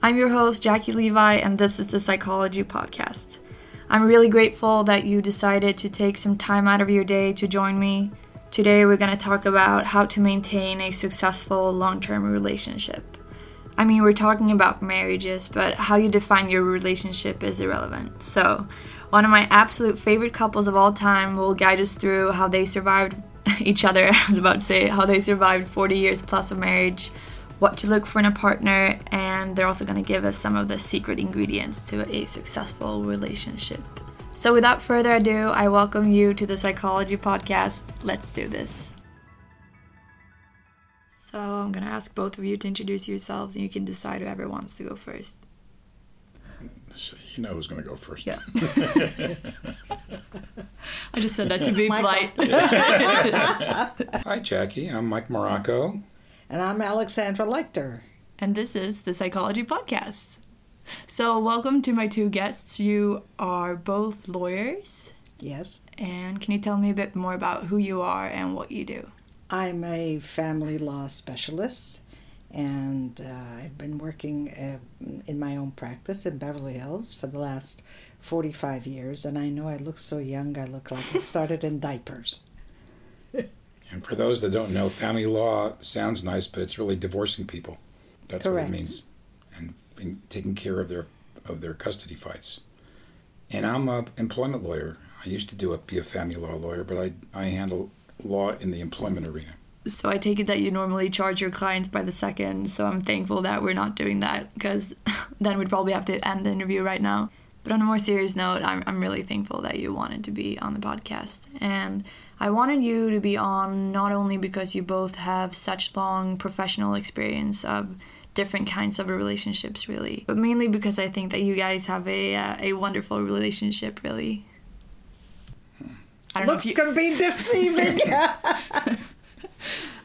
I'm your host, Jackie Levi, and this is the Psychology Podcast. I'm really grateful that you decided to take some time out of your day to join me. Today, we're going to talk about how to maintain a successful long term relationship. I mean, we're talking about marriages, but how you define your relationship is irrelevant. So, one of my absolute favorite couples of all time will guide us through how they survived each other. I was about to say how they survived 40 years plus of marriage, what to look for in a partner, and they're also going to give us some of the secret ingredients to a successful relationship. So, without further ado, I welcome you to the Psychology Podcast. Let's do this. So I'm gonna ask both of you to introduce yourselves, and you can decide whoever wants to go first. So you know who's going to go first. Yeah. I just said that to be polite. Hi, Jackie. I'm Mike Morocco. And I'm Alexandra Lecter. and this is the Psychology Podcast. So welcome to my two guests. You are both lawyers, Yes. and can you tell me a bit more about who you are and what you do? I'm a family law specialist, and uh, I've been working uh, in my own practice in Beverly Hills for the last 45 years. And I know I look so young, I look like I started in diapers. And for those that don't know, family law sounds nice, but it's really divorcing people. That's Correct. what it means, and being, taking care of their of their custody fights. And I'm a employment lawyer. I used to do a, be a family law lawyer, but I I handle law in the employment arena. So I take it that you normally charge your clients by the second. So I'm thankful that we're not doing that because then we'd probably have to end the interview right now. But on a more serious note, I'm, I'm really thankful that you wanted to be on the podcast. And I wanted you to be on not only because you both have such long professional experience of different kinds of relationships, really, but mainly because I think that you guys have a, uh, a wonderful relationship, really. I don't know if Looks you- can be deceiving.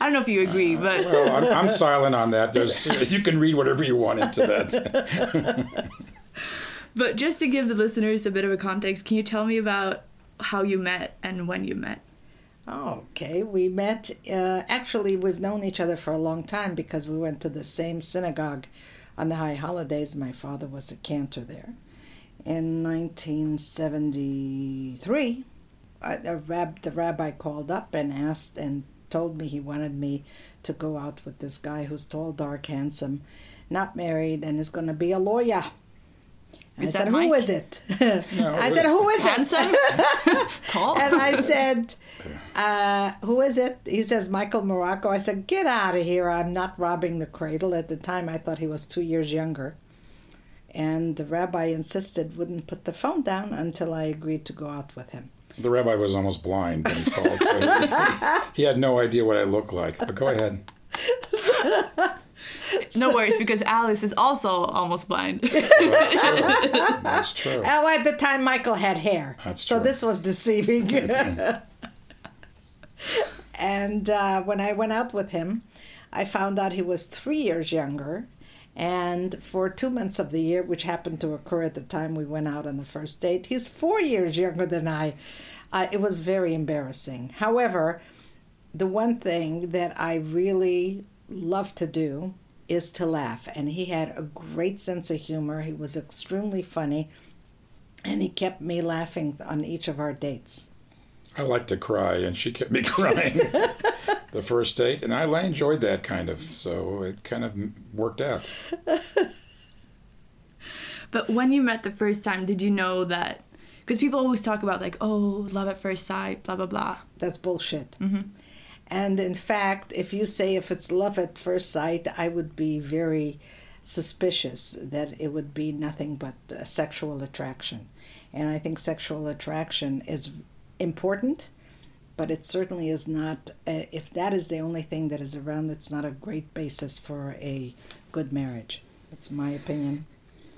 I don't know if you agree, but Well, I'm, I'm silent on that. There's you can read whatever you want into that. But just to give the listeners a bit of a context, can you tell me about how you met and when you met? okay, we met. Uh, actually, we've known each other for a long time because we went to the same synagogue on the high holidays. My father was a cantor there. In 1973, uh, rab- the rabbi called up and asked and told me he wanted me to go out with this guy who's tall, dark, handsome, not married, and is going to be a lawyer. And I said, "Who Mike? is it?" No, I said, "Who is it?" Tall? and I said, uh, "Who is it?" He says, "Michael Morocco." I said, "Get out of here! I'm not robbing the cradle." At the time, I thought he was two years younger, and the rabbi insisted wouldn't put the phone down until I agreed to go out with him. The rabbi was almost blind when he called, so he, he had no idea what I looked like. But go ahead. no worries, because Alice is also almost blind. That's true. That's true. Oh, at the time, Michael had hair, That's so true. this was deceiving. and uh, when I went out with him, I found out he was three years younger. And for two months of the year, which happened to occur at the time we went out on the first date, he's four years younger than I. Uh, it was very embarrassing. However, the one thing that I really love to do is to laugh. And he had a great sense of humor. He was extremely funny. And he kept me laughing on each of our dates. I like to cry, and she kept me crying the first date, and I, I enjoyed that kind of. So it kind of worked out. but when you met the first time, did you know that? Because people always talk about, like, oh, love at first sight, blah, blah, blah. That's bullshit. Mm-hmm. And in fact, if you say if it's love at first sight, I would be very suspicious that it would be nothing but sexual attraction. And I think sexual attraction is important, but it certainly is not, uh, if that is the only thing that is around, it's not a great basis for a good marriage. That's my opinion.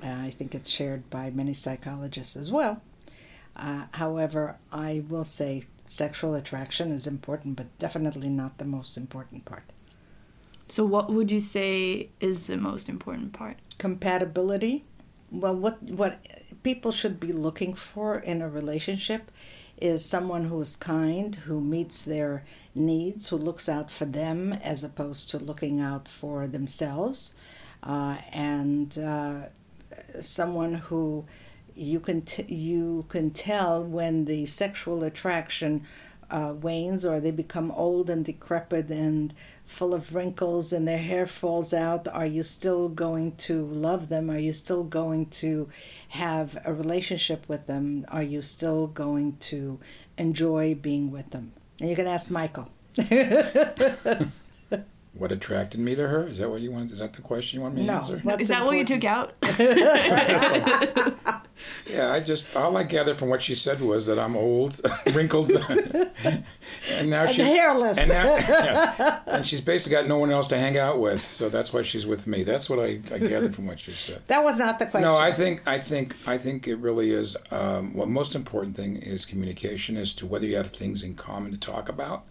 Uh, I think it's shared by many psychologists as well. Uh, however, I will say sexual attraction is important, but definitely not the most important part. So, what would you say is the most important part? Compatibility. Well, what what people should be looking for in a relationship is someone who is kind, who meets their needs, who looks out for them as opposed to looking out for themselves. uh, and uh, someone who you can t- you can tell when the sexual attraction uh, wanes or they become old and decrepit and full of wrinkles and their hair falls out, are you still going to love them? Are you still going to have a relationship with them? Are you still going to enjoy being with them? And you can ask Michael. what attracted me to her? Is that what you want? Is that the question you want me to No. answer? What's Is that what you took out? Yeah, I just all I gathered from what she said was that I'm old, wrinkled, and now she hairless. and, now, yeah, and she's basically got no one else to hang out with, so that's why she's with me. That's what I, I gathered from what she said. That was not the question. No, I think I think I think it really is. Um, what most important thing is communication as to whether you have things in common to talk about,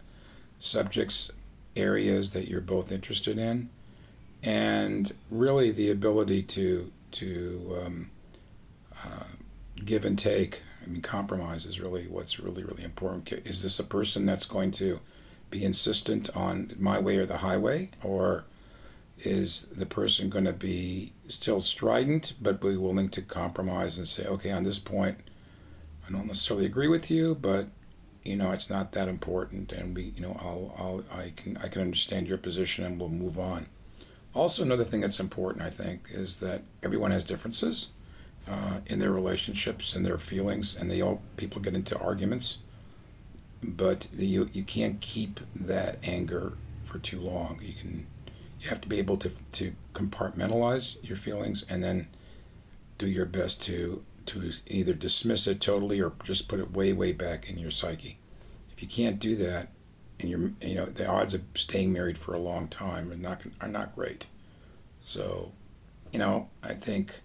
subjects, areas that you're both interested in, and really the ability to to um, uh, give and take. I mean, compromise is really what's really really important. Is this a person that's going to be insistent on my way or the highway, or is the person going to be still strident but be willing to compromise and say okay on this point i don't necessarily agree with you but you know it's not that important and we you know i'll, I'll i can i can understand your position and we'll move on. Also another thing that's important i think is that everyone has differences uh, in their relationships and their feelings and they all people get into arguments. But you you can't keep that anger for too long. You can you have to be able to to compartmentalize your feelings and then do your best to to either dismiss it totally or just put it way way back in your psyche. If you can't do that, and you're you know the odds of staying married for a long time are not are not great. So, you know, I think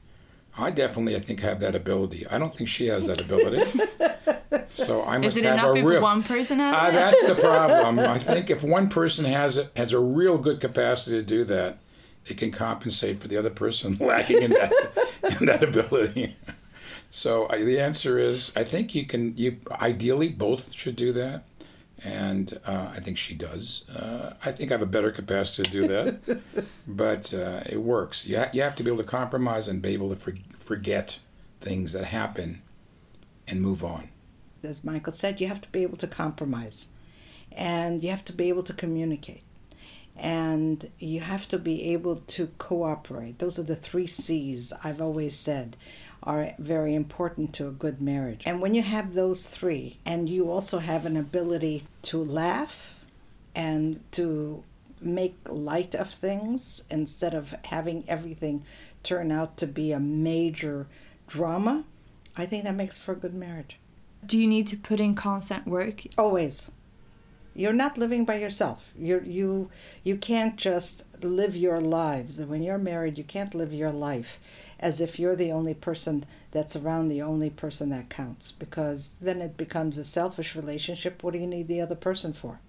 I definitely I think have that ability. I don't think she has that ability. so I must have a real. one person has Uh, it? that's the problem. I think if one person has it has a real good capacity to do that, it can compensate for the other person lacking in that in that ability. So I, the answer is, I think you can. You ideally both should do that, and uh, I think she does. Uh, I think I have a better capacity to do that, but uh, it works. You ha- you have to be able to compromise and be able to for- forget things that happen, and move on. as Michael said, you have to be able to compromise and you have to be able to communicate and you have to be able to cooperate. Those are the three C's I've always said are very important to a good marriage. And when you have those three and you also have an ability to laugh and to make light of things instead of having everything turn out to be a major drama, I think that makes for a good marriage. Do you need to put in constant work? Always. You're not living by yourself. You you you can't just live your lives. When you're married, you can't live your life as if you're the only person that's around, the only person that counts, because then it becomes a selfish relationship. What do you need the other person for?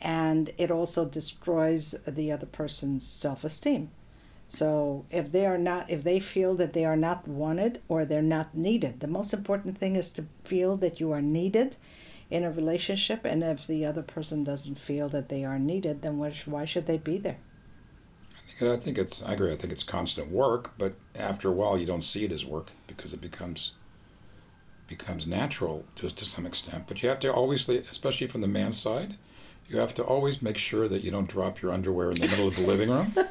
And it also destroys the other person's self-esteem. So if they are not, if they feel that they are not wanted or they're not needed, the most important thing is to feel that you are needed in a relationship. And if the other person doesn't feel that they are needed, then why, should they be there? I think it's. I agree. I think it's constant work, but after a while, you don't see it as work because it becomes becomes natural to to some extent. But you have to always, especially from the man's side, you have to always make sure that you don't drop your underwear in the middle of the living room.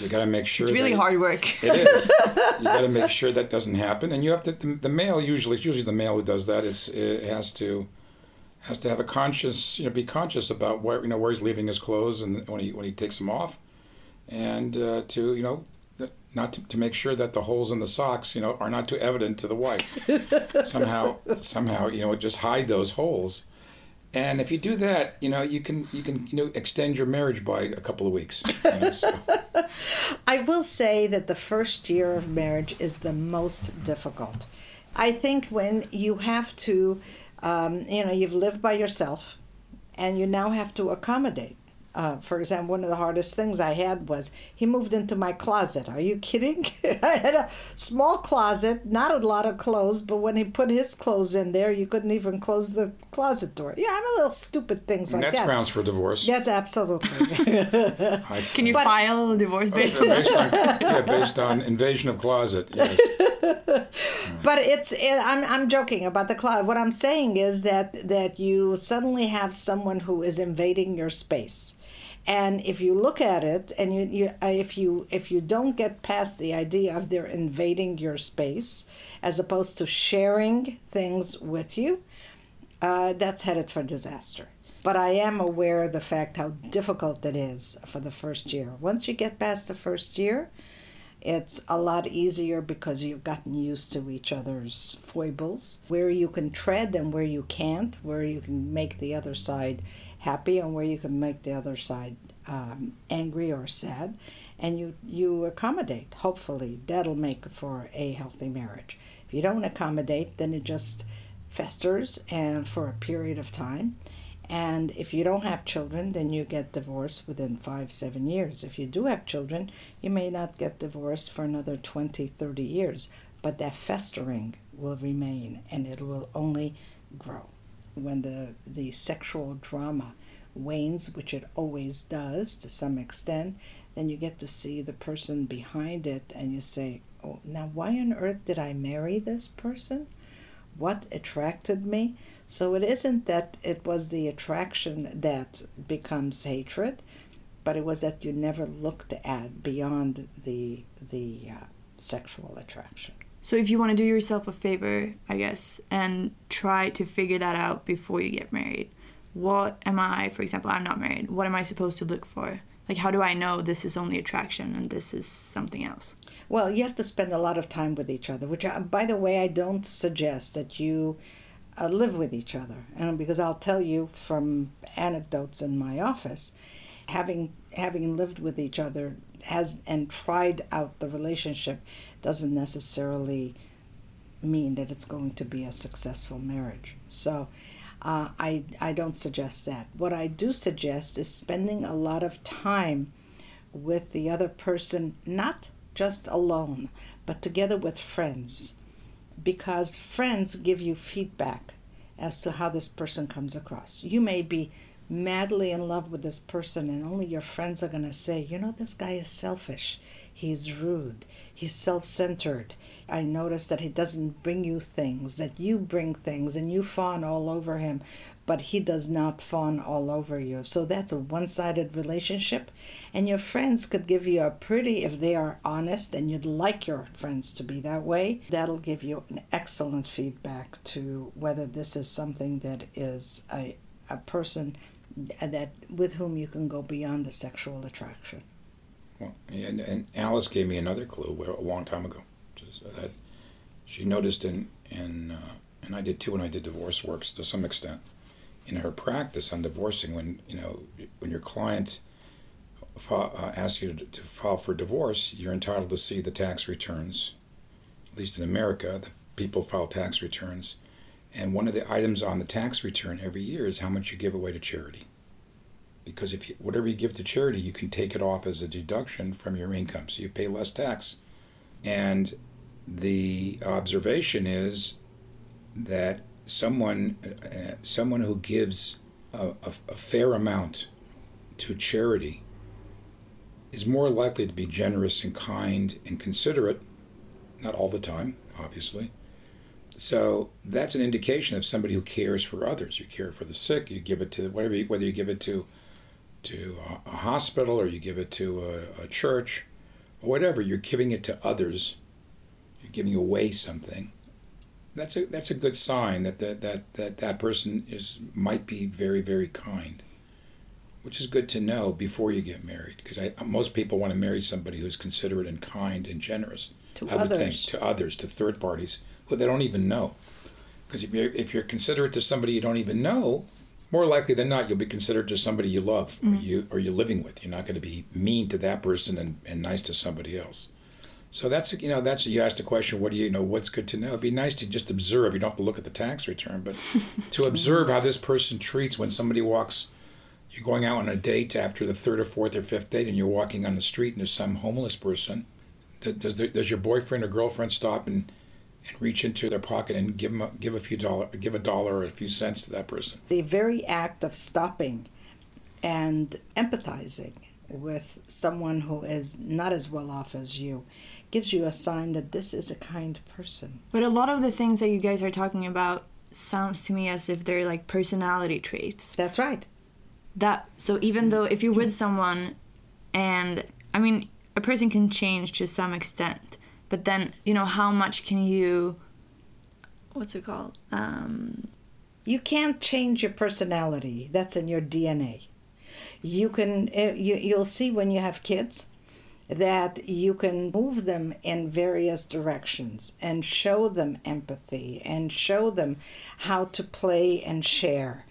You got to make sure. It's really that, hard work. It is. You got to make sure that doesn't happen, and you have to. The, the male usually, it's usually the male who does that. It's it has to has to have a conscious, you know, be conscious about where you know where he's leaving his clothes and when he when he takes them off, and uh, to you know not to, to make sure that the holes in the socks you know are not too evident to the wife. somehow somehow you know just hide those holes. And if you do that, you know you can you can you know extend your marriage by a couple of weeks. you know, so. I will say that the first year of marriage is the most difficult. I think when you have to, um, you know, you've lived by yourself and you now have to accommodate. Uh, for example, one of the hardest things I had was he moved into my closet. Are you kidding? I had a small closet, not a lot of clothes, but when he put his clothes in there, you couldn't even close the closet door. Yeah, I'm a little stupid things like That's that. grounds for divorce. Yes, absolutely. Can you But- file a divorce based Uh, on based on, yeah, based on invasion of closet. Yes. But it's it, I'm I'm joking about the cloud. What I'm saying is that that you suddenly have someone who is invading your space. And if you look at it, and you, you uh, if you if you don't get past the idea of they're invading your space, as opposed to sharing things with you, uh, that's headed for disaster. But I am aware of the fact how difficult it is for the first year. Once you get past the first year, it's a lot easier because you've gotten used to each other's foibles, where you can tread and where you can't, where you can make the other side happy and where you can make the other side um, angry or sad, and you you accommodate. Hopefully, that'll make for a healthy marriage. If you don't accommodate, then it just festers and for a period of time. And if you don't have children, then you get divorced within five, seven years. If you do have children, you may not get divorced for another 20, 30 years, but that festering will remain and it will only grow. When the, the sexual drama wanes, which it always does to some extent, then you get to see the person behind it and you say, oh, now why on earth did I marry this person? What attracted me? So it isn't that it was the attraction that becomes hatred, but it was that you never looked at beyond the the uh, sexual attraction. So if you want to do yourself a favor, I guess, and try to figure that out before you get married, what am I, for example, I'm not married. What am I supposed to look for? Like how do I know this is only attraction and this is something else? Well, you have to spend a lot of time with each other, which, I, by the way, I don't suggest that you uh, live with each other, and because I'll tell you from anecdotes in my office, having having lived with each other has and tried out the relationship doesn't necessarily mean that it's going to be a successful marriage. So. Uh, I, I don't suggest that. What I do suggest is spending a lot of time with the other person, not just alone, but together with friends. Because friends give you feedback as to how this person comes across. You may be madly in love with this person, and only your friends are going to say, you know, this guy is selfish. He's rude. He's self centered. I notice that he doesn't bring you things, that you bring things, and you fawn all over him, but he does not fawn all over you. So that's a one sided relationship. And your friends could give you a pretty, if they are honest and you'd like your friends to be that way, that'll give you an excellent feedback to whether this is something that is a, a person that with whom you can go beyond the sexual attraction. Well, and, and Alice gave me another clue a long time ago that she noticed in in uh, and I did too when I did divorce works to some extent. In her practice on divorcing when you know when your client fa- uh, asks you to, to file for divorce you're entitled to see the tax returns. At least in America the people file tax returns. And one of the items on the tax return every year is how much you give away to charity because if you, whatever you give to charity you can take it off as a deduction from your income. So you pay less tax. And the observation is that someone uh, someone who gives a, a, a, fair amount to charity is more likely to be generous and kind and considerate. Not all the time obviously. So that's an indication of somebody who cares for others. You care for the sick you give it to whatever you, whether you give it to to a, a hospital or you give it to a, a church or whatever you're giving it to others you're giving away something that's a that's a good sign that that that that, that person is might be very very kind which is good to know before you get married because most people want to marry somebody who's considerate and kind and generous to I others. would think to others to third parties who they don't even know because if you're if you're considerate to somebody you don't even know more likely than not you'll be considered to somebody you love mm-hmm. or you or you're living with you're not going to be mean to that person and, and nice to somebody else so that's you know that's you asked a question. What do you know? What's good to know? It'd be nice to just observe. You don't have to look at the tax return, but to observe how this person treats when somebody walks, you're going out on a date after the third or fourth or fifth date, and you're walking on the street, and there's some homeless person. Does the, does your boyfriend or girlfriend stop and and reach into their pocket and give them a, give a few dollar give a dollar or a few cents to that person? The very act of stopping and empathizing with someone who is not as well off as you gives you a sign that this is a kind person. But a lot of the things that you guys are talking about sounds to me as if they're like personality traits. That's right. That so even though if you're with someone and I mean a person can change to some extent, but then you know how much can you what's it called? Um you can't change your personality. That's in your DNA. You can eh, you you'll see when you have kids that you can move them in various directions and show them empathy and show them how to play and share.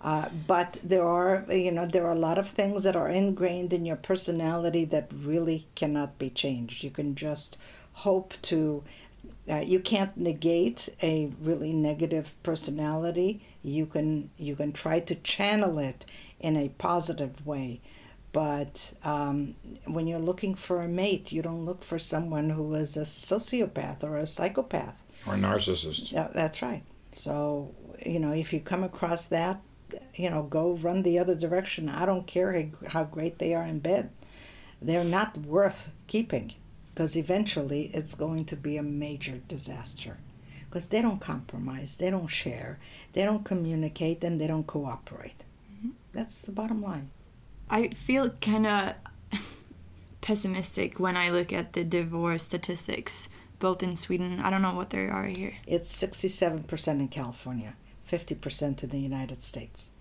Uh, but there are, you know, there are a lot of things that are ingrained in your personality that really cannot be changed. You can just hope to, uh, you can't negate a really negative personality. You can you can try to channel it in a positive way but um, when you're looking for a mate, you don't look for someone who is a sociopath or a psychopath. Or a narcissist. Yeah, that's right. So, you know, if you come across that, you know, go run the other direction. I don't care how great they are in bed. They're not worth keeping because eventually it's going to be a major disaster because they don't compromise, they don't share, they don't communicate, and they don't cooperate. Mm-hmm. That's the bottom line. I feel kind of pessimistic when I look at the divorce statistics, both in Sweden. I don't know what they are here. It's 67% in California, 50% in the United States.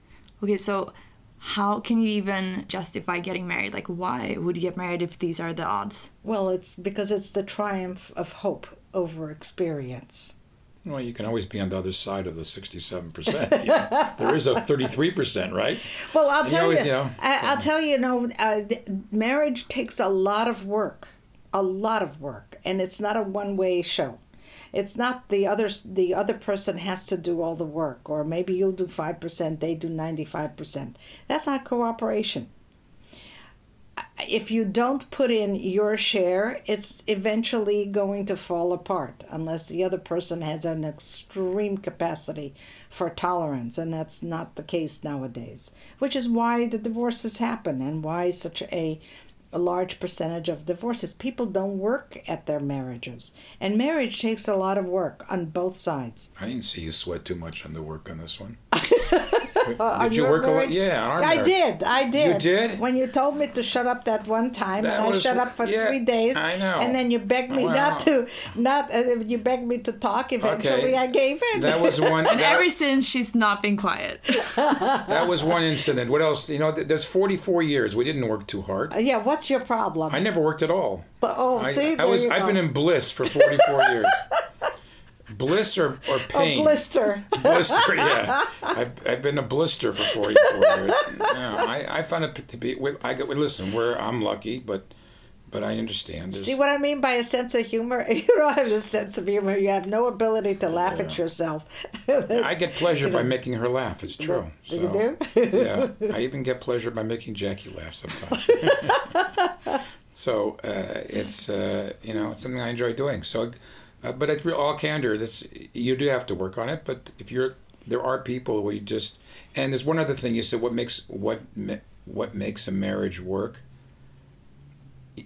Okay, so how can you even justify getting married? Like, why would you get married if these are the odds? Well, it's because it's the triumph of hope over experience. Well, you can always be on the other side of the 67%. You know? there is a 33%, right? Well, I'll and tell you, always, you, know, I, will tell you, you know, uh, marriage takes a lot of work, a lot of work, and it's not a one-way show. It's not the other the other person has to do all the work, or maybe you'll do five percent, they do ninety five percent. That's not cooperation if you don't put in your share, it's eventually going to fall apart unless the other person has an extreme capacity for tolerance, and that's not the case nowadays. Which is why the divorces happen and why such a a large percentage of divorces. People don't work at their marriages. And marriage takes a lot of work on both sides. I didn't see you sweat too much on the work on this one. Uh, did you work marriage? a lot? Yeah, I did. I did. You did. When you told me to shut up that one time, that and was, I shut up for yeah, three days. I know. And then you begged me well, not to, not. Uh, you begged me to talk. Eventually, okay. I gave in. That was one. and that, ever since, she's not been quiet. that was one incident. What else? You know, there's 44 years. We didn't work too hard. Uh, yeah. What's your problem? I never worked at all. But oh, I, see, I was. I've been in bliss for 44 years. Bliss or, or pain? A blister. blister, yeah. I've, I've been a blister for 44 years. Yeah, I, I found it to be, I get, listen, where I'm lucky, but but I understand. There's... See what I mean by a sense of humor? You don't have a sense of humor. You have no ability to laugh yeah. at yourself. I get pleasure you know. by making her laugh. It's true. So, you do? yeah. I even get pleasure by making Jackie laugh sometimes. so uh, it's uh, you know it's something I enjoy doing. So uh, but it's all candor. This you do have to work on it. But if you're there are people where you just and there's one other thing you said. What makes what what makes a marriage work?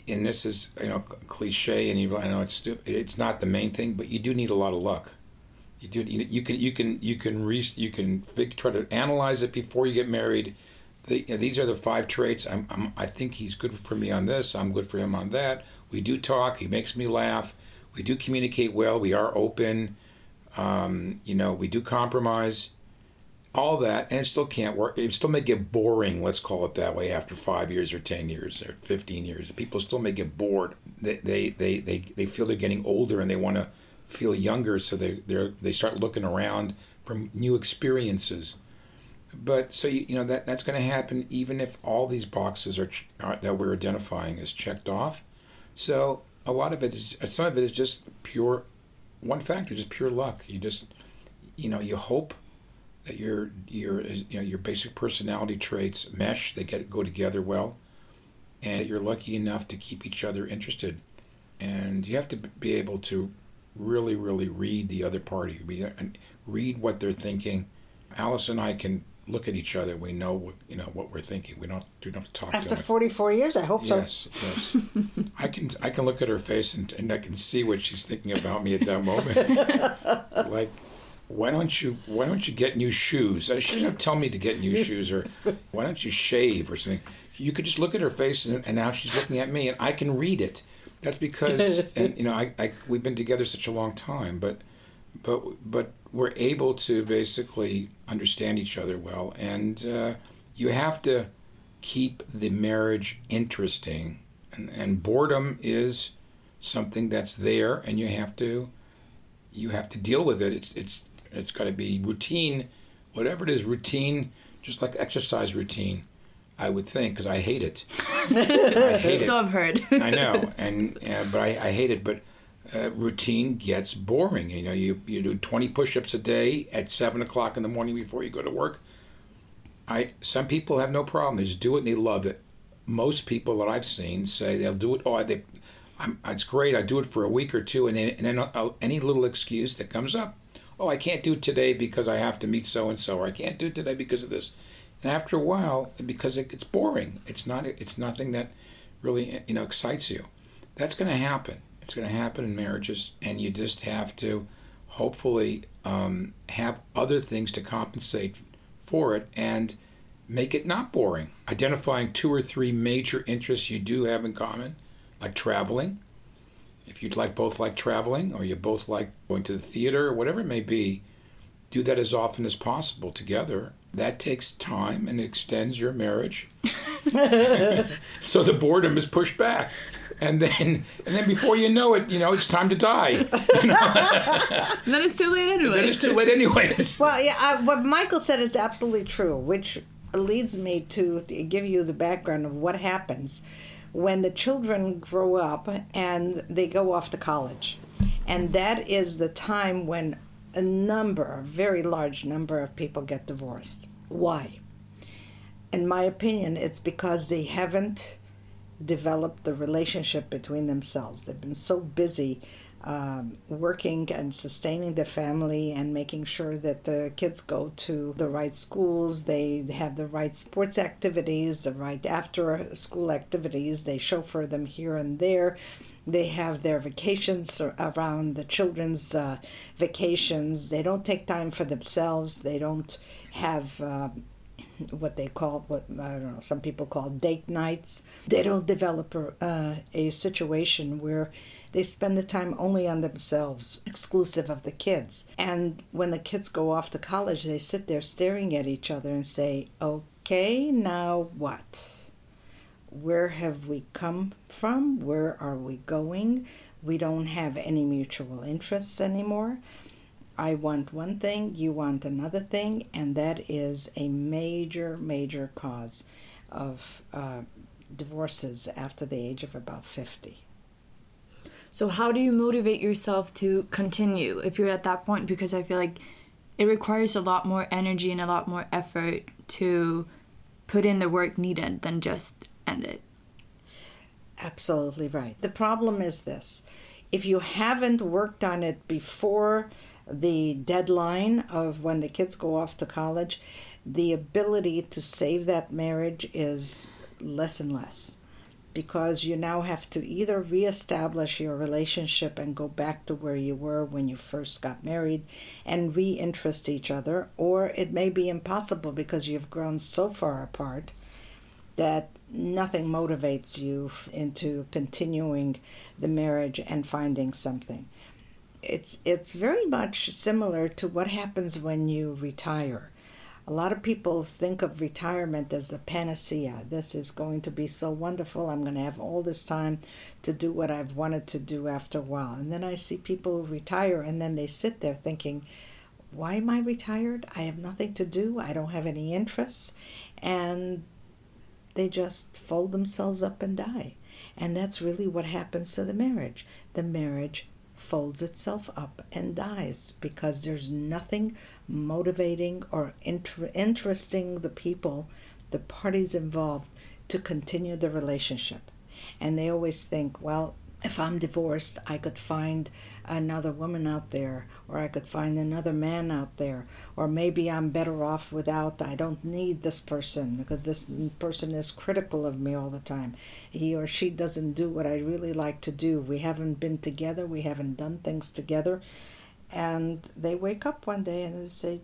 And this is you know cliche, and you I know it's stupid. It's not the main thing, but you do need a lot of luck. You do you, can you can you can re, you can try to analyze it before you get married. The, you know, these are the five traits. I'm, I'm I think he's good for me on this. I'm good for him on that. We do talk. He makes me laugh we do communicate well. We are open. Um, you know, we do compromise. All that, and it still can't work. It still may get boring. Let's call it that way. After five years, or ten years, or fifteen years, people still may get bored. They they they they, they feel they're getting older, and they want to feel younger, so they they they start looking around for new experiences. But so you, you know that that's going to happen even if all these boxes are, are that we're identifying is checked off. So a lot of it is uh, some of it is just pure one factor, just pure luck. You just you know you hope that your your uh, you know your basic personality traits mesh, they get go together well, and you're lucky enough to keep each other interested, and you have to be able to really really read the other party, read, read what they're thinking. Alice and I can look at each other. We know what, you know what we're thinking. We don't do not talk. After forty four years, I hope yes, so. Yes, yes. I can I can look at her face and, and I can see what she's thinking about me at that moment. like why don't you why don't you get new shoes? She to tell me to get new shoes or why don't you shave or something. You could just look at her face and, and now she's looking at me and I can read it. That's because and you know I, I we've been together such a long time, but but but we're able to basically understand each other well, and uh, you have to keep the marriage interesting, and, and boredom is something that's there, and you have to you have to deal with it. It's it's it's got to be routine, whatever it is, routine, just like exercise routine. I would think because I hate it. I hate so it. I've heard. I know, and uh, but I, I hate it. But uh, routine gets boring. You know, you you do twenty push-ups a day at seven o'clock in the morning before you go to work. I some people have no problem. They just do it and they love it. Most people that I've seen say they'll do it. Oh, they, I'm, it's great. I do it for a week or two, and then, and then I'll, any little excuse that comes up, oh, I can't do it today because I have to meet so and so, or I can't do it today because of this. And after a while, because it, it's boring, it's not, it's nothing that really you know excites you. That's going to happen. It's going to happen in marriages, and you just have to hopefully um, have other things to compensate for it and make it not boring. Identifying two or three major interests you do have in common, like traveling, if you'd like both like traveling or you both like going to the theater or whatever it may be, do that as often as possible together. That takes time and extends your marriage. so the boredom is pushed back. And then, and then before you know it, you know it's time to die. You know? then it's too late anyway. then it's too late anyway. well, yeah, I, what Michael said is absolutely true, which leads me to give you the background of what happens when the children grow up and they go off to college. And that is the time when a number, a very large number of people get divorced. Why? In my opinion, it's because they haven't developed the relationship between themselves. They've been so busy um, working and sustaining the family and making sure that the kids go to the right schools, they have the right sports activities, the right after school activities, they chauffeur them here and there. They have their vacations around the children's uh, vacations. They don't take time for themselves. They don't have uh, what they call what I don't know. Some people call date nights. They don't develop a, uh, a situation where they spend the time only on themselves, exclusive of the kids. And when the kids go off to college, they sit there staring at each other and say, okay, now what? Where have we come from? Where are we going? We don't have any mutual interests anymore. I want one thing, you want another thing, and that is a major, major cause of uh, divorces after the age of about 50. So how do you motivate yourself to continue if you're at that point? Because I feel like it requires a lot more energy and a lot more effort to put in the work needed than just end it. Absolutely right. The problem is this if you haven't worked on it before the deadline of when the kids go off to college, the ability to save that marriage is less and less because you now have to either reestablish your relationship and go back to where you were when you first got married and reinterest each other, or it may be impossible because you've grown so far apart that nothing motivates you into continuing the marriage and finding something. It's it's very much similar to what happens when you retire a lot of people think of retirement as the panacea. This is going to be so wonderful. I'm going to have all this time to do what I've wanted to do after a while. And then I see people retire and then they sit there thinking, why am I retired? I have nothing to do. I don't have any interests. And they just fold themselves up and die. And that's really what happens to the marriage. The marriage folds itself up and dies because there's nothing motivating or inter- interesting the people, the parties involved, to continue the relationship. And they always think, well, if I'm divorced, I could find another woman out there, or I could find another man out there, or maybe I'm better off without, I don't need this person because this person is critical of me all the time. He or she doesn't do what I really like to do. We haven't been together, we haven't done things together. And they wake up one day and they say,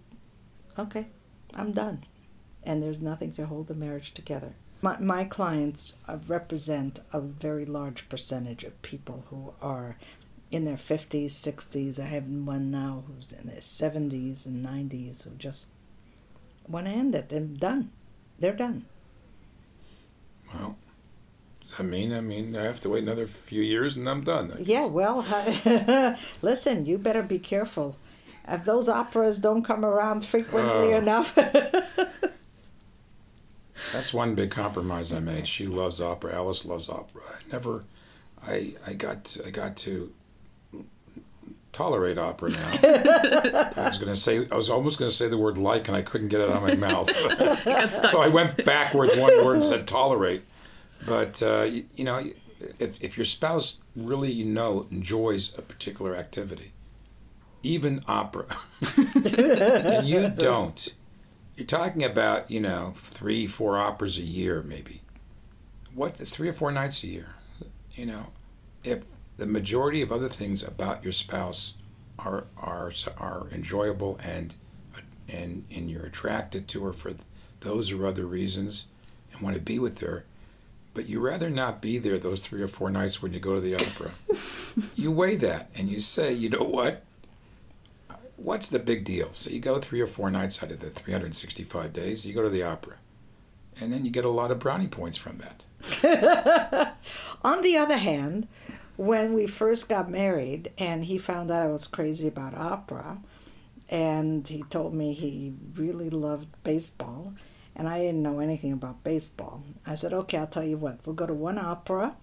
okay, I'm done. And there's nothing to hold the marriage together. My, my clients uh, represent a very large percentage of people who are in their 50s, 60s. I have one now who's in their 70s and 90s who just want to end it. They're done. They're done. Well, does that mean? I mean, I have to wait another few years and I'm done. Yeah, well, listen, you better be careful. If those operas don't come around frequently Oh. enough. That's one big compromise I made. She loves opera. Alice loves opera. I never, I I got I got to tolerate opera now. I was gonna say I was almost gonna say the word like, and I couldn't get it out of my mouth. so I went backwards one word and said tolerate. But uh, you, you know, if if your spouse really you know enjoys a particular activity, even opera, and you don't, you're talking about you know three four operas a year maybe. What three or four nights a year you know? If the majority of other things about your spouse are are are enjoyable and and and you're attracted to her for those or other reasons and want to be with her but you rather not be there those three or four nights when you go to the opera. You weigh that and you say you know what what's the big deal? So you go three or four nights out of the 365 days, you go to the opera. And then you get a lot of brownie points from that. On the other hand, when we first got married and he found out I was crazy about opera, and he told me he really loved baseball, and I didn't know anything about baseball. I said, okay, I'll tell you what, we'll go to one opera,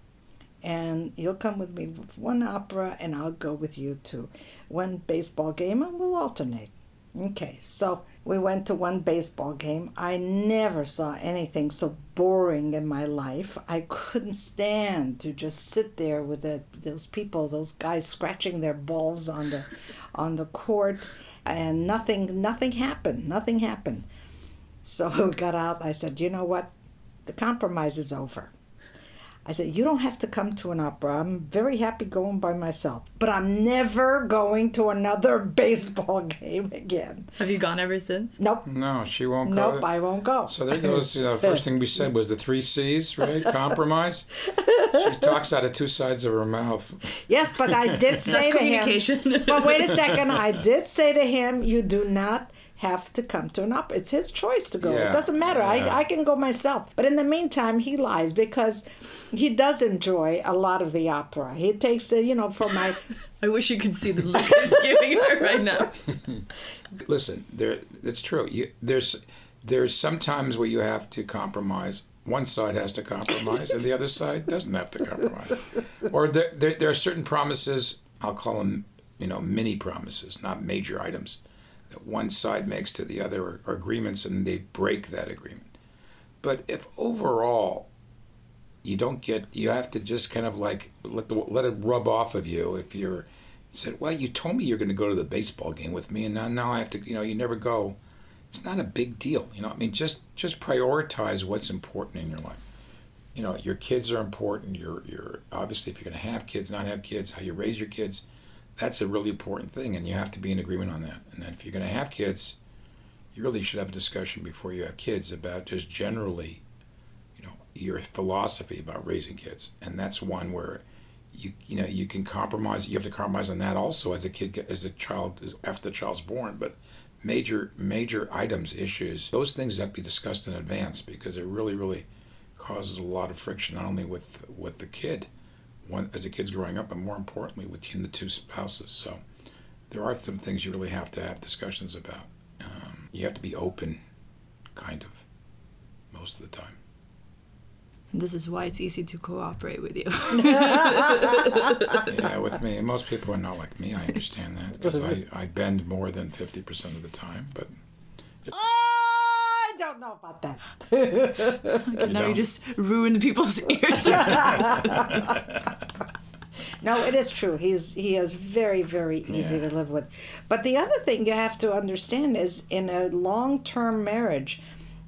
and you'll come with me with one opera, and I'll go with you to one baseball game, and we'll alternate. Okay, so we went to one baseball game. I never saw anything so boring in my life. I couldn't stand to just sit there with the, those people, those guys scratching their balls on the on the court, and nothing nothing happened. Nothing happened. So we got out. I said, you know what? The compromise is over. I said, You don't have to come to an opera. I'm very happy going by myself. But I'm never going to another baseball game again. Have you gone ever since? Nope. No, she won't go. Nope, I won't go. So there goes, you know, first thing we said was the three C's, right? Compromise. She talks out of two sides of her mouth. Yes, but I did say to him. communication. But wait a second. I did say to him, You do not have to come to an opera. It's his choice to go. Yeah, It doesn't matter. yeah. I, I can go myself. But in the meantime, he lies because he does enjoy a lot of the opera. He takes the, you know, for my. I wish you could see the look he's giving her right now. Listen, there it's true. You, there's there's sometimes where you have to compromise. One side has to compromise, and the other side doesn't have to compromise. Or there, there there are certain promises. I'll call them, you know, mini promises, not major items, that one side makes to the other, or, or agreements, and they break that agreement. But if overall you don't get, you have to just kind of like let the, let it rub off of you. If you're said, well, you told me you're going to go to the baseball game with me, and now now I have to, you know, you never go. It's not a big deal, you know. I mean, just just prioritize what's important in your life. You know, your kids are important. Your your obviously, if you're going to have kids, not have kids, how you raise your kids, that's a really important thing, and you have to be in agreement on that. And then if you're going to have kids, you really should have a discussion before you have kids about just generally, you know, your philosophy about raising kids, and that's one where you you know you can compromise. You have to compromise on that also as a kid as a child after the child's born, but major major items issues those things have to be discussed in advance because it really really causes a lot of friction not only with with the kid one as the kid's growing up but more importantly between the two spouses so there are some things you really have to have discussions about um, you have to be open kind of most of the time And This is why it's easy to cooperate with you. yeah, with me. Most people are not like me. I understand that because I, I bend more than 50% of the time. But I don't know about that. you now you don't. just ruined people's ears. No, it is true. He's he is very very easy Yeah. to live with. But the other thing you have to understand is in a long-term marriage,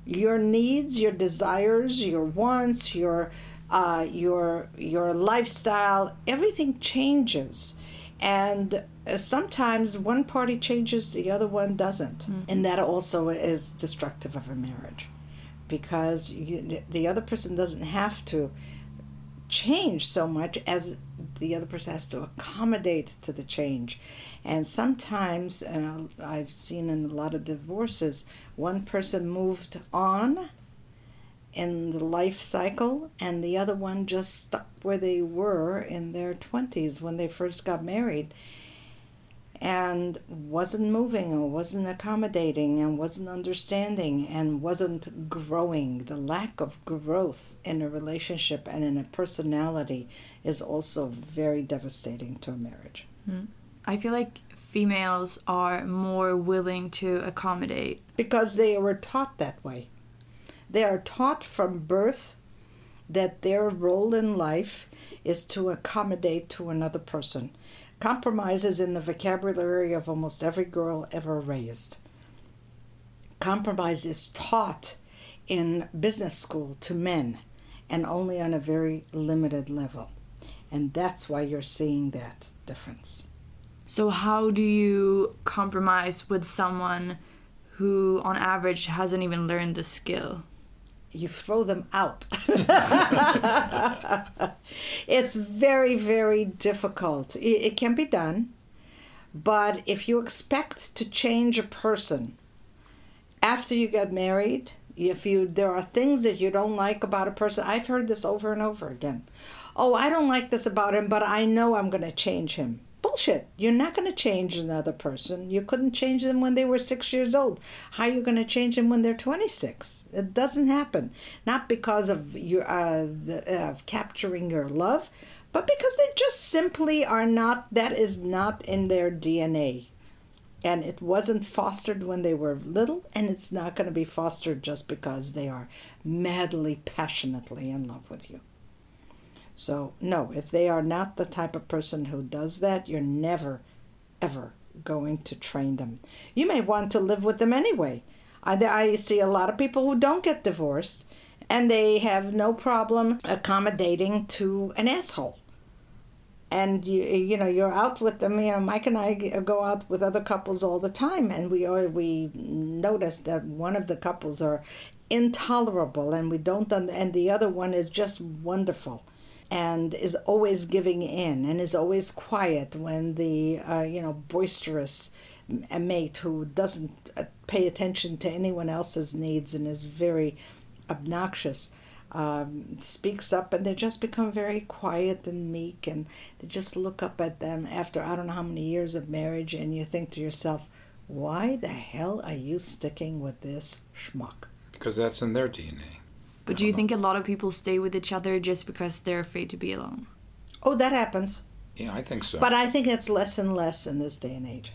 your needs, your desires, your wants, your uh, your your lifestyle, everything changes. And Uh, sometimes one party changes, the other one doesn't. Mm-hmm. And that also is destructive of a marriage because you, the other person doesn't have to change so much as the other person has to accommodate to the change. And sometimes, and I've seen in a lot of divorces, one person moved on in the life cycle, and the other one just stuck where they were in their 20s when they first got married and wasn't moving or wasn't accommodating and wasn't understanding and wasn't growing. The lack of growth in a relationship and in a personality is also very devastating to a marriage. Hmm. I feel like females are more willing to accommodate. Because they were taught that way. They are taught from birth that their role in life is to accommodate to another person. Compromise is in the vocabulary of almost every girl ever raised. Compromise is taught in business school to men and only on a very limited level. And that's why you're seeing that difference. So, how do you compromise with someone who, on average, hasn't even learned the skill? You throw them out. it's very, very difficult. It, it can be done, but if you expect to change a person after you get married, if you there are things that you don't like about a person, I've heard this over and over again. Oh, I don't like this about him, but I know I'm going to change him. Bullshit. You're not going to change another person. You couldn't change them when they were six years old. How are you going to change them when they're 26? It doesn't happen. Not because of your uh, the, uh, capturing your love, but because they just simply are not. That is not in their DNA, and it wasn't fostered when they were little, and it's not going to be fostered just because they are madly, passionately in love with you. So, no, if they are not the type of person who does that, you're never, ever going to train them. You may want to live with them anyway. I, I see a lot of people who don't get divorced and they have no problem accommodating to an asshole. And you, you know, you're out with them. You know, Mike and I go out with other couples all the time, and we are, we notice that one of the couples are intolerable, and we don't, and the other one is just wonderful and is always giving in and is always quiet when the uh, you know boisterous mate who doesn't uh, pay attention to anyone else's needs and is very obnoxious um, speaks up and they just become very quiet and meek and they just look up at them after I don't know how many years of marriage and you think to yourself why the hell are you sticking with this schmuck because that's in their DNA. But do you think a lot of people stay with each other just because they're afraid to be alone? oh that happens Yeah, I think so. But I think it's less and less in this day and age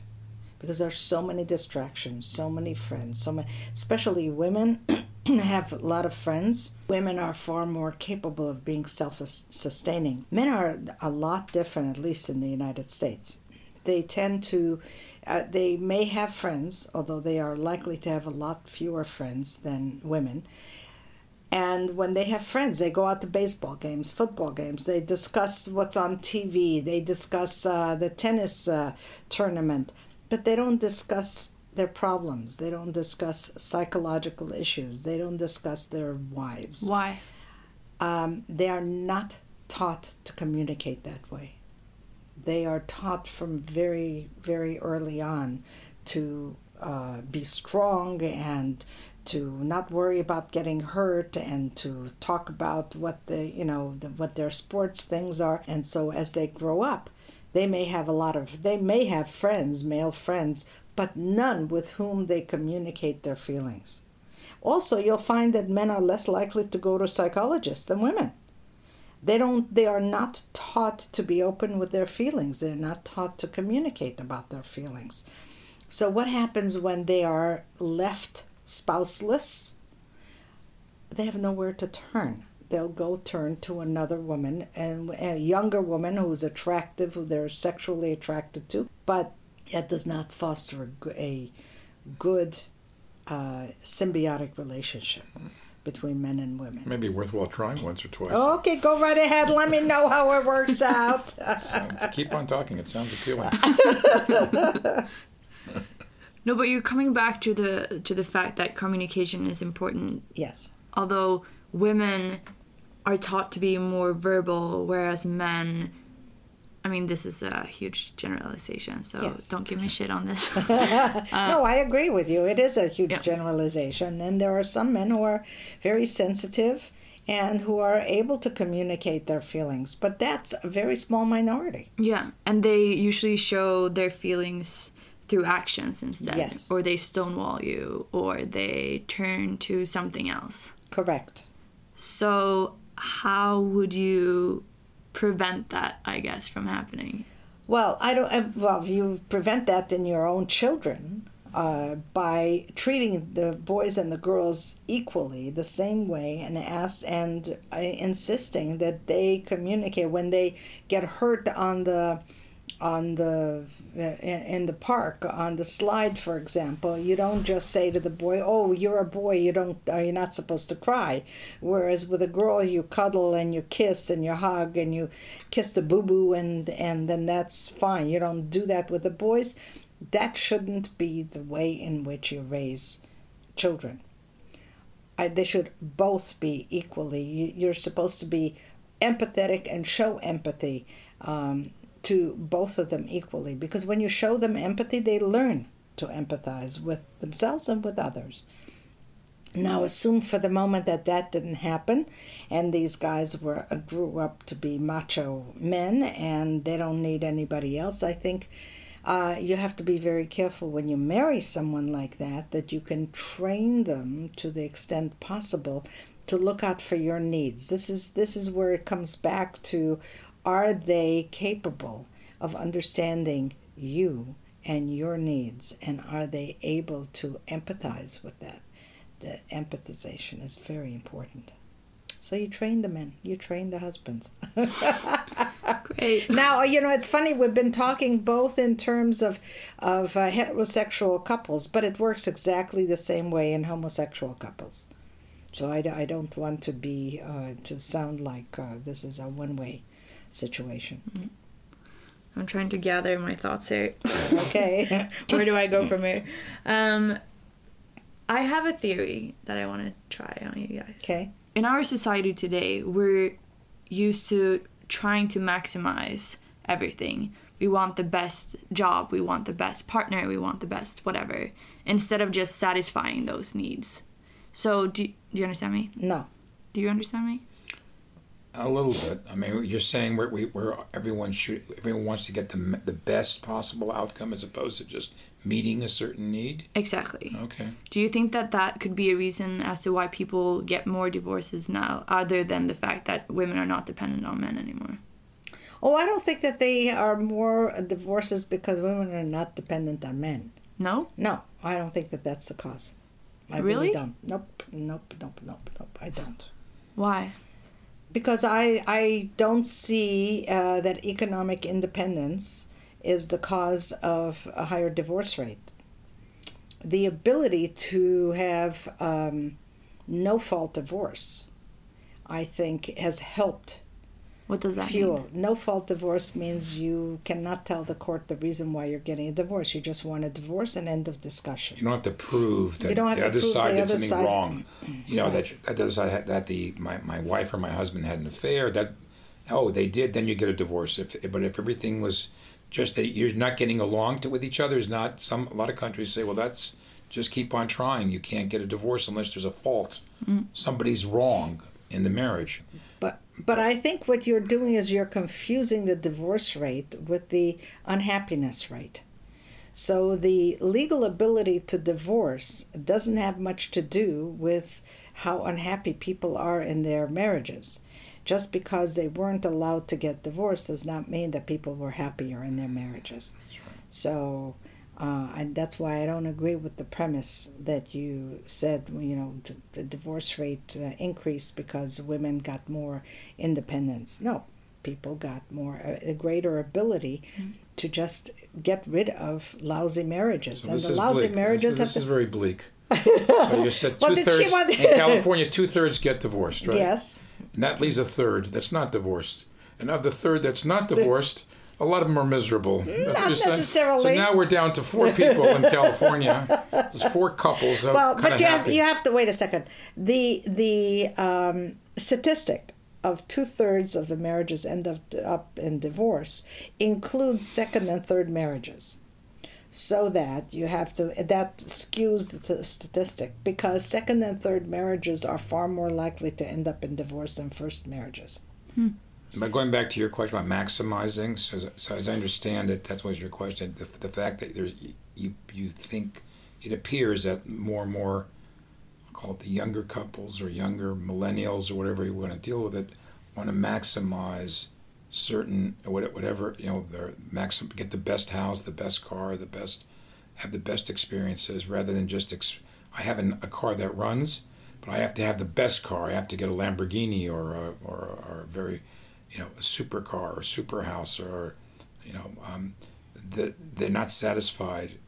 because there's so many distractions, so many friends, so many, especially women have a lot of friends. Women are far more capable of being self-sustaining. Men are a lot different, at least in the United States. They tend to, uh, they may have friends, although they are likely to have a lot fewer friends than women. And when they have friends, they go out to baseball games, football games. They discuss what's on TV. They discuss uh, the tennis uh, tournament, but they don't discuss their problems. They don't discuss psychological issues. They don't discuss their wives. Why? Um, they are not taught to communicate that way. They are taught from very, very early on to uh, be strong and to not worry about getting hurt and to talk about what the you know the, what their sports things are and so as they grow up they may have a lot of they may have friends male friends but none with whom they communicate their feelings Also, you'll find that men are less likely to go to psychologists than women. They don't they are not taught to be open with their feelings. They're not taught to communicate about their feelings. So what happens when they are left spouseless? They have nowhere to turn. They'll go turn to another woman and a younger woman who's attractive, who they're sexually attracted to, but that does not foster a, a good uh, symbiotic relationship between men and women. Maybe worthwhile trying once or twice. Okay, go right ahead. Let me know how it works out. So, keep on talking. It sounds appealing. No, but you're coming back to the to the fact that communication is important. yes. Although women are taught to be more verbal, whereas men. I mean, this is a huge generalization, so Yes. don't give me shit on this. no, I agree with you. It is a huge Uh, Yeah. generalization. And there are some men who are very sensitive and who are able to communicate their feelings, but that's a very small minority. Yeah, and they usually show their feelings through actions instead. Yes. Or they stonewall you, or they turn to something else. Correct. So, how would you prevent that, I guess, from happening? Well, I don't. uh, Well, you prevent that in your own children uh, by treating the boys and the girls equally, the same way, and ask and uh, insisting that they communicate when they get hurt on the on the uh, in the park on the slide for example you don't just say to the boy oh you're a boy you don't are you not supposed to cry. Whereas with a girl you cuddle and you kiss and you hug and you kiss the boo boo and and then that's fine. You don't do that with the boys. That shouldn't be the way in which you raise children. I, they should both be equally. You, you're supposed to be empathetic and show empathy um, to both of them equally. Because when you show them empathy they learn to empathize with themselves and with others. Now assume for the moment that that didn't happen and these guys were uh, grew up to be macho men and they don't need anybody else i think uh, you have to be very careful when you marry someone like that that you can train them to the extent possible to look out for your needs. This is this is where it comes back to are they capable of understanding you and your needs? And are they able to empathize with that? The empathization is very important. So you train the men. You train the husbands. Great. now you know it's funny we've been talking both in terms of of uh, heterosexual couples but it works exactly the same way in homosexual couples. So i, I don't want to be uh, to sound like uh, this is a one-way situation I'm trying to gather my thoughts here. okay Where do I go from here? Um, I have a theory that I want to try on you guys. okay in our society today, we're used to trying to maximize everything. We want the best job, we want the best partner, we want the best whatever, instead of just satisfying those needs. So, do, do you understand me? no Do you understand me? A little bit. I mean, you're saying where we where everyone should everyone wants to get the the best possible outcome as opposed to just meeting a certain need. Exactly. Okay. Do you think that that could be a reason as to why people get more divorces now, other than the fact that women are not dependent on men anymore? oh i don't think that they are more divorces because women are not dependent on men No? No, I don't think that that's the cause. I Really? really don't. Nope, nope, nope, nope, nope. I don't. Why? Because I I don't see uh, that economic independence is the cause of a higher divorce rate. The ability to have um, no fault divorce, I think, has helped What does that fuel. No fault divorce means you cannot tell the court the reason why you're getting a divorce. You just want a divorce and end of discussion. You don't have to prove that You don't have the to other prove side the did other something side- wrong. You know Right. that that the other side had, that the my, my wife or my husband had an affair. That oh they did. Then you get a divorce. If but if everything was just that you're not getting along to with each other is not some a lot of countries say well that's just keep on trying. You can't get a divorce unless there's a fault. Mm. Somebody's wrong in the marriage. But I think what you're doing is you're confusing the divorce rate with the unhappiness rate. So the legal ability to divorce doesn't have much to do with how unhappy people are in their marriages. Just because they weren't allowed to get divorced does not mean that people were happier in their marriages. So uh, and that's why I don't agree with the premise that you said, you know, the divorce rate uh, increased because women got more independence. No, people got more, a, a greater ability mm-hmm. to just get rid of lousy marriages. So and the lousy bleak. marriages this, this have is to, very bleak. so you said two did she thirds want- in California, two thirds get divorced, right? Yes. And that leaves a third that's not divorced. And of the third that's not divorced, a lot of them are miserable. That's Not you're saying. necessarily. So now we're down to four people in California. There's four couples. That Well, but you have, you have to wait a second. The the um, statistic of two thirds of the marriages end up, up in divorce includes second and third marriages. So that you have to that skews the statistic because second and third marriages are far more likely to end up in divorce than first marriages. But going back to your question about maximizing, so as, so as I understand it, that's what was your question. The, the fact that there's you you think it appears that more and more, I'll call it the younger couples or younger millennials or whatever you want to deal with it, want to maximize certain whatever you know their maxim get the best house, the best car, the best have the best experiences rather than just ex- I have an, a car that runs, but I have to have the best car. I have to get a Lamborghini or a, or, or a very you know, a supercar or super house or, you know, um, the, they're not satisfied.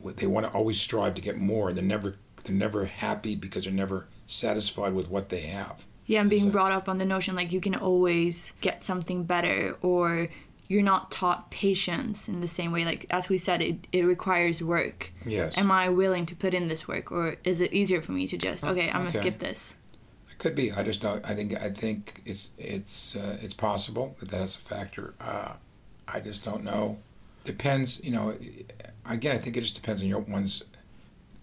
With, they want to always strive to get more. They're never they're never happy because they're never satisfied with what they have. Yeah, I'm being brought up on the notion like you can always get something better or you're not taught patience in the same way. Like as we said, it, it requires work. Yes. Am I willing to put in this work or is it easier for me to just okay, I'm okay. gonna skip this? Could be. I just don't. I think. I think it's it's uh, it's possible that that is a factor. Uh, I just don't know. Depends. You know. Again, I think it just depends on your one's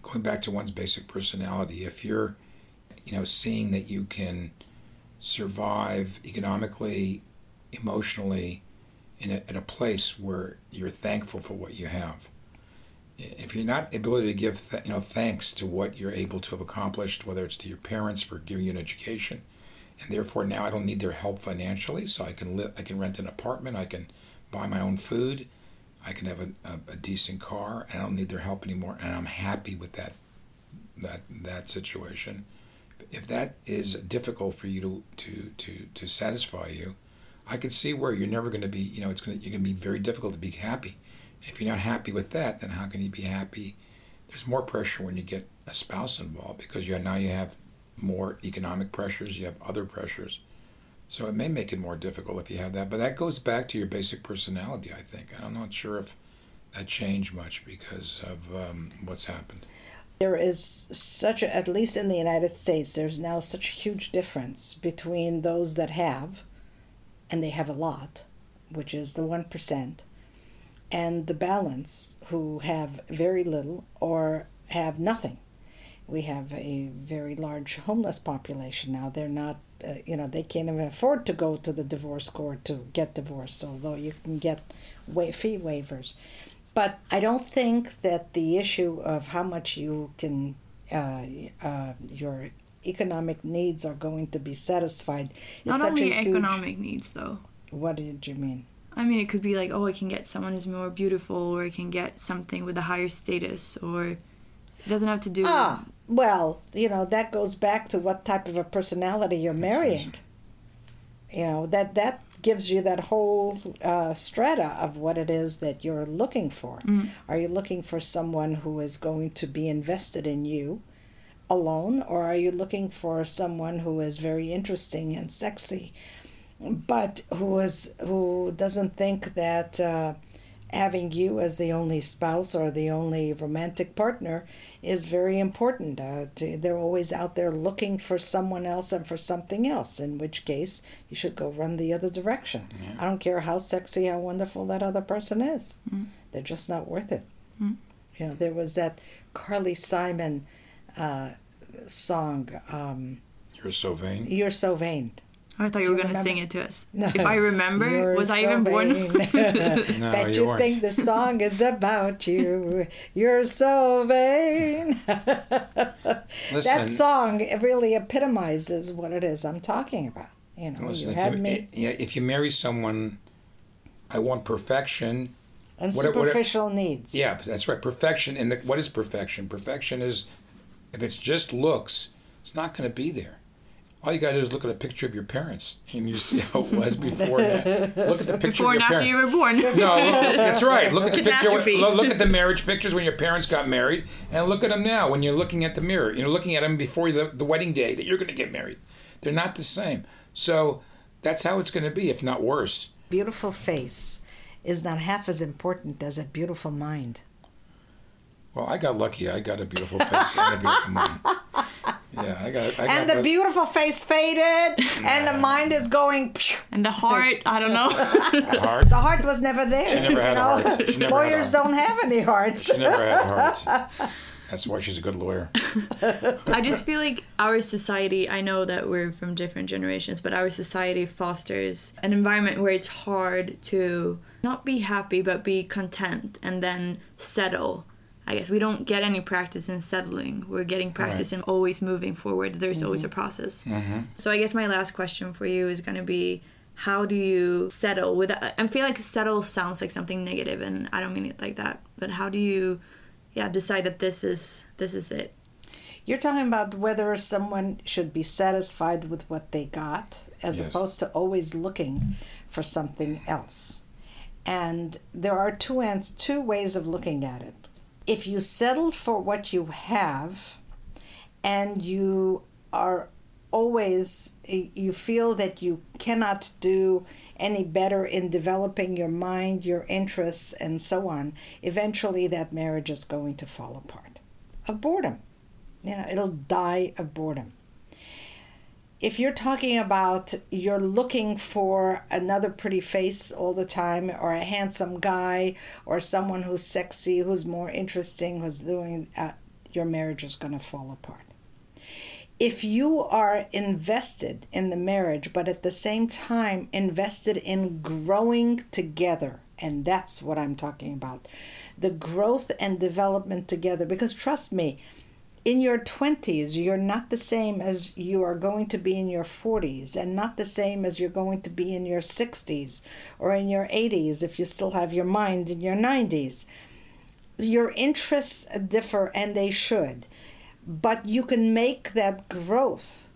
going back to one's basic personality. If you're, you know, seeing that you can survive economically, emotionally, in a, at a place where you're thankful for what you have. If you're not ability to give th- you know thanks to what you're able to have accomplished, whether it's to your parents for giving you an education, and therefore now I don't need their help financially, so I can live, I can rent an apartment, I can buy my own food, I can have a, a, a decent car, and I don't need their help anymore, and I'm happy with that that that situation. If that is difficult for you to to to, to satisfy you, I can see where you're never going to be. You know, it's going to you're going to be very difficult to be happy. If you're not happy with that, then how can you be happy? There's more pressure when you get a spouse involved because you now you have more economic pressures, you have other pressures. So it may make it more difficult if you have that. But that goes back to your basic personality, I think. I'm not sure if that changed much because of um, what's happened. there is such a, at least in the United States there's now such a huge difference between those that have and they have a lot which is the 1% and the balance who have very little or have nothing we have a very large homeless population now they're not uh, you know they can't even afford to go to the divorce court to get divorced although you can get wa- fee waivers but I don't think that the issue of how much you can, uh, uh, your economic needs are going to be satisfied is Not such only a huge. economic needs though. What did you mean? I mean, it could be like, oh, I can get someone who's more beautiful, or I can get something with a higher status, or it doesn't have to do. Ah, well, you know that goes back to what type of a personality you're marrying. You know that that gives you that whole uh, strata of what it is that you're looking for. Are you looking for someone who is going to be invested in you alone, or are you looking for someone who is very interesting and sexy, but who is who doesn't think that uh, having you as the only spouse or the only romantic partner is very important. Uh, to, they're always out there looking for someone else and for something else, in which case you should go run the other direction. I don't care how sexy, how wonderful that other person is. They're just not worth it. You know, there was that Carly Simon uh, song, um, You're so vain. You're So Vain. I thought you were going to sing it to us. No. If I remember, You're was I so even born? vain. No, Bet you you weren't. think the song is about you. You're so vain. Listen, that song really epitomizes what it is I'm talking about. You know, listen you if, had you, me eh, yeah, if you marry someone, I want perfection. and what- what- superficial needs. Yeah, that's right. Perfection. And the, what is perfection? Perfection is, if it's just looks, it's not going to be there. All you got to do is look at a picture of your parents, and you see how it was before and Look at the picture Before of and after parents. you were born. No, look, that's right. Look at the picture. Look, look at the marriage pictures when your parents got married, and look at them now when you're looking at the mirror. You're looking at them before the, the wedding day that you're going to get married. They're not the same. So that's how it's going to be, if not worse. Beautiful face is not half as important as a beautiful mind. Well, I got lucky. I got a beautiful face and a beautiful mind. Yeah, I got. I got And the both. beautiful face faded, and the mind is going. And the heart, I don't know. the heart. The heart was never there. She never had you a heart. She never had a Lawyers don't have any hearts. She never had a heart. That's why she's a good lawyer. I just feel like our society, I know that we're from different generations, but our society fosters an environment where it's hard to not be happy, but be content and then settle. I guess we don't get any practice in settling. We're getting practice in always moving forward. There's always mm-hmm. a process. Mm-hmm. So I guess my last question for you is going to be how do you settle with I feel like settle sounds like something negative and I don't mean it like that. But how do you yeah, decide that this is this is it? You're talking about whether someone should be satisfied with what they got as Yes. opposed to always looking for something else. And there are two ans- two ways of looking at it. If you settle for what you have and you are always you feel that you cannot do any better in developing your mind, your interests and so on, eventually that marriage is going to fall apart. Of boredom. You know, it'll die of boredom. If you're talking about you're looking for another pretty face all the time, or a handsome guy, or someone who's sexy, who's more interesting, who's doing, uh, your marriage is going to fall apart. If you are invested in the marriage, but at the same time invested in growing together, and that's what I'm talking about the growth and development together, because trust me, in your 20s, you're not the same as you are going to be in your 40s, and not the same as you're going to be in your 60s or in your 80s if you still have your mind in your 90s. Your interests differ, and they should, but you can make that growth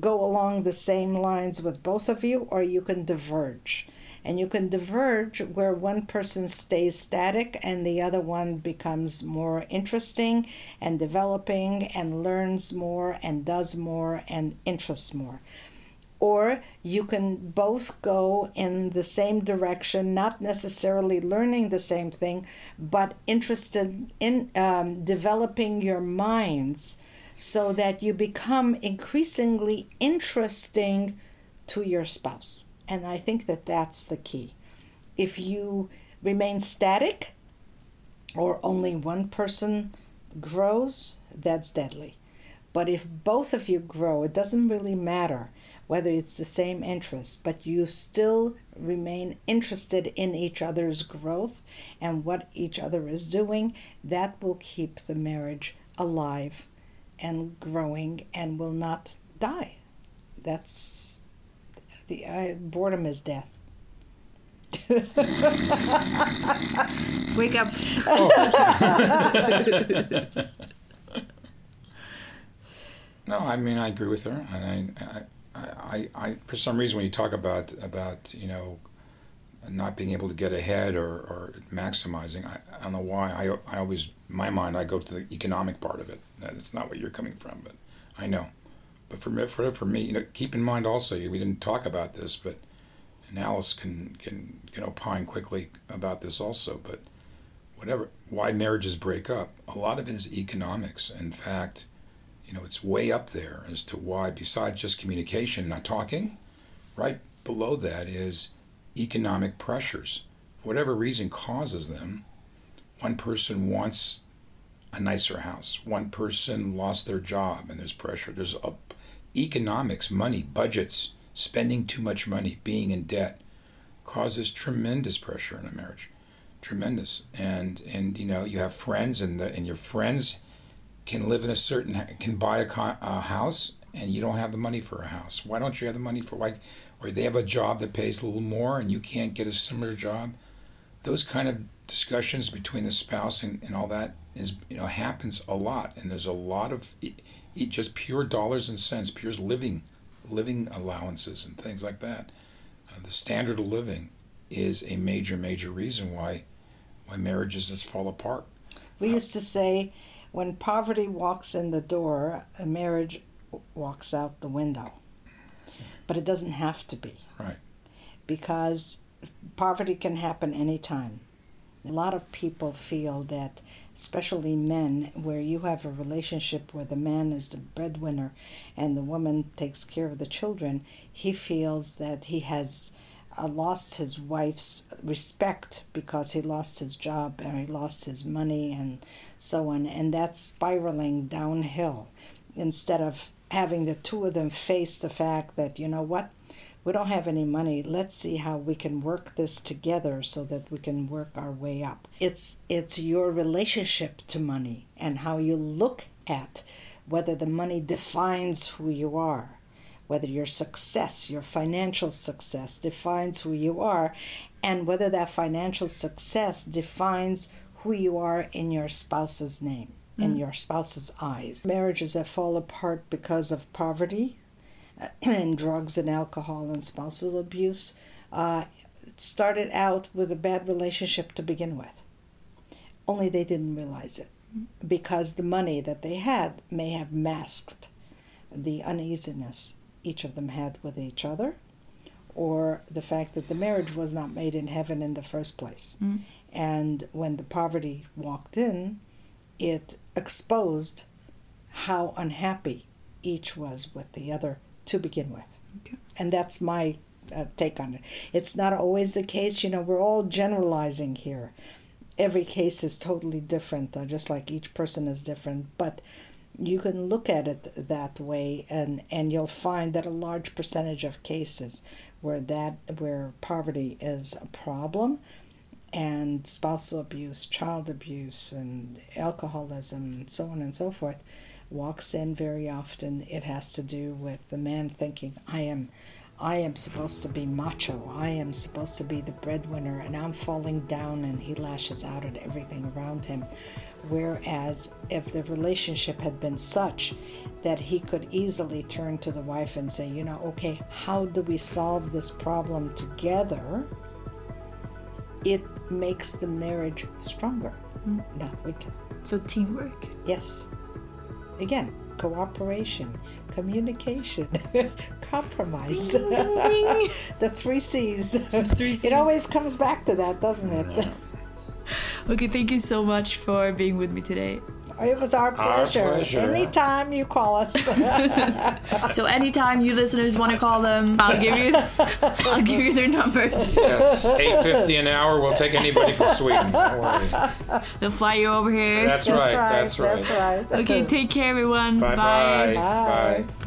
go along the same lines with both of you, or you can diverge. And you can diverge where one person stays static and the other one becomes more interesting and developing and learns more and does more and interests more. Or you can both go in the same direction, not necessarily learning the same thing, but interested in um, developing your minds so that you become increasingly interesting to your spouse. And I think that that's the key. If you remain static or only one person grows, that's deadly. But if both of you grow, it doesn't really matter whether it's the same interest, but you still remain interested in each other's growth and what each other is doing, that will keep the marriage alive and growing and will not die. That's the uh, boredom is death. Wake up. No, I mean I agree with her, and I, I, I, I, for some reason when you talk about about you know, not being able to get ahead or, or maximizing, I, I don't know why I, I always in my mind I go to the economic part of it. That it's not where you're coming from, but I know. But for me, for, for me, you know, keep in mind also we didn't talk about this, but and Alice can can can opine quickly about this also, but whatever why marriages break up, a lot of it is economics. In fact you know, it's way up there as to why, besides just communication, not talking, right below that is economic pressures. For whatever reason causes them, one person wants a nicer house, one person lost their job and there's pressure. There's a, economics, money, budgets, spending too much money, being in debt, causes tremendous pressure in a marriage, tremendous. And and you know you have friends, and the and your friends can live in a certain can buy a, a house, and you don't have the money for a house. Why don't you have the money for like, or they have a job that pays a little more, and you can't get a similar job. Those kind of discussions between the spouse and, and all that is you know happens a lot, and there's a lot of just pure dollars and cents, pure living living allowances and things like that. Uh, the standard of living is a major, major reason why why marriages just fall apart. We used to say, when poverty walks in the door, a marriage walks out the window. But it doesn't have to be. Right. Because poverty can happen anytime. A lot of people feel that, especially men, where you have a relationship where the man is the breadwinner and the woman takes care of the children, he feels that he has uh, lost his wife's respect because he lost his job and he lost his money and so on. And that's spiraling downhill instead of having the two of them face the fact that, you know what, we don't have any money let's see how we can work this together so that we can work our way up it's it's your relationship to money and how you look at whether the money defines who you are whether your success your financial success defines who you are and whether that financial success defines who you are in your spouse's name in mm. your spouse's eyes marriages that fall apart because of poverty and drugs and alcohol and spousal abuse uh, started out with a bad relationship to begin with. Only they didn't realize it because the money that they had may have masked the uneasiness each of them had with each other or the fact that the marriage was not made in heaven in the first place. Mm. And when the poverty walked in, it exposed how unhappy each was with the other to begin with. Okay. And that's my uh, take on it. It's not always the case. You know, we're all generalizing here. Every case is totally different, uh, just like each person is different. But you can look at it that way, and, and you'll find that a large percentage of cases where that where poverty is a problem, and spousal abuse, child abuse, and alcoholism, and so on and so forth, walks in very often, it has to do with the man thinking, I am. I am supposed to be macho. I am supposed to be the breadwinner, and I'm falling down, and he lashes out at everything around him. Whereas, if the relationship had been such that he could easily turn to the wife and say, you know, okay, how do we solve this problem together? It makes the marriage stronger, mm. not weaker. So, teamwork? Yes. Again, cooperation, communication, compromise. The three C's. The three C's. It always comes back to that, doesn't it? okay, thank you so much for being with me today. It was our pleasure. Our pleasure. Anytime you call us. so anytime you listeners want to call them, I'll give you I'll give you their numbers. Yes, eight fifty an hour. We'll take anybody from Sweden. Don't worry. They'll fly you over here. That's, that's right, right. That's right. That's right. Okay, take care, everyone. Bye. Bye. Bye. bye.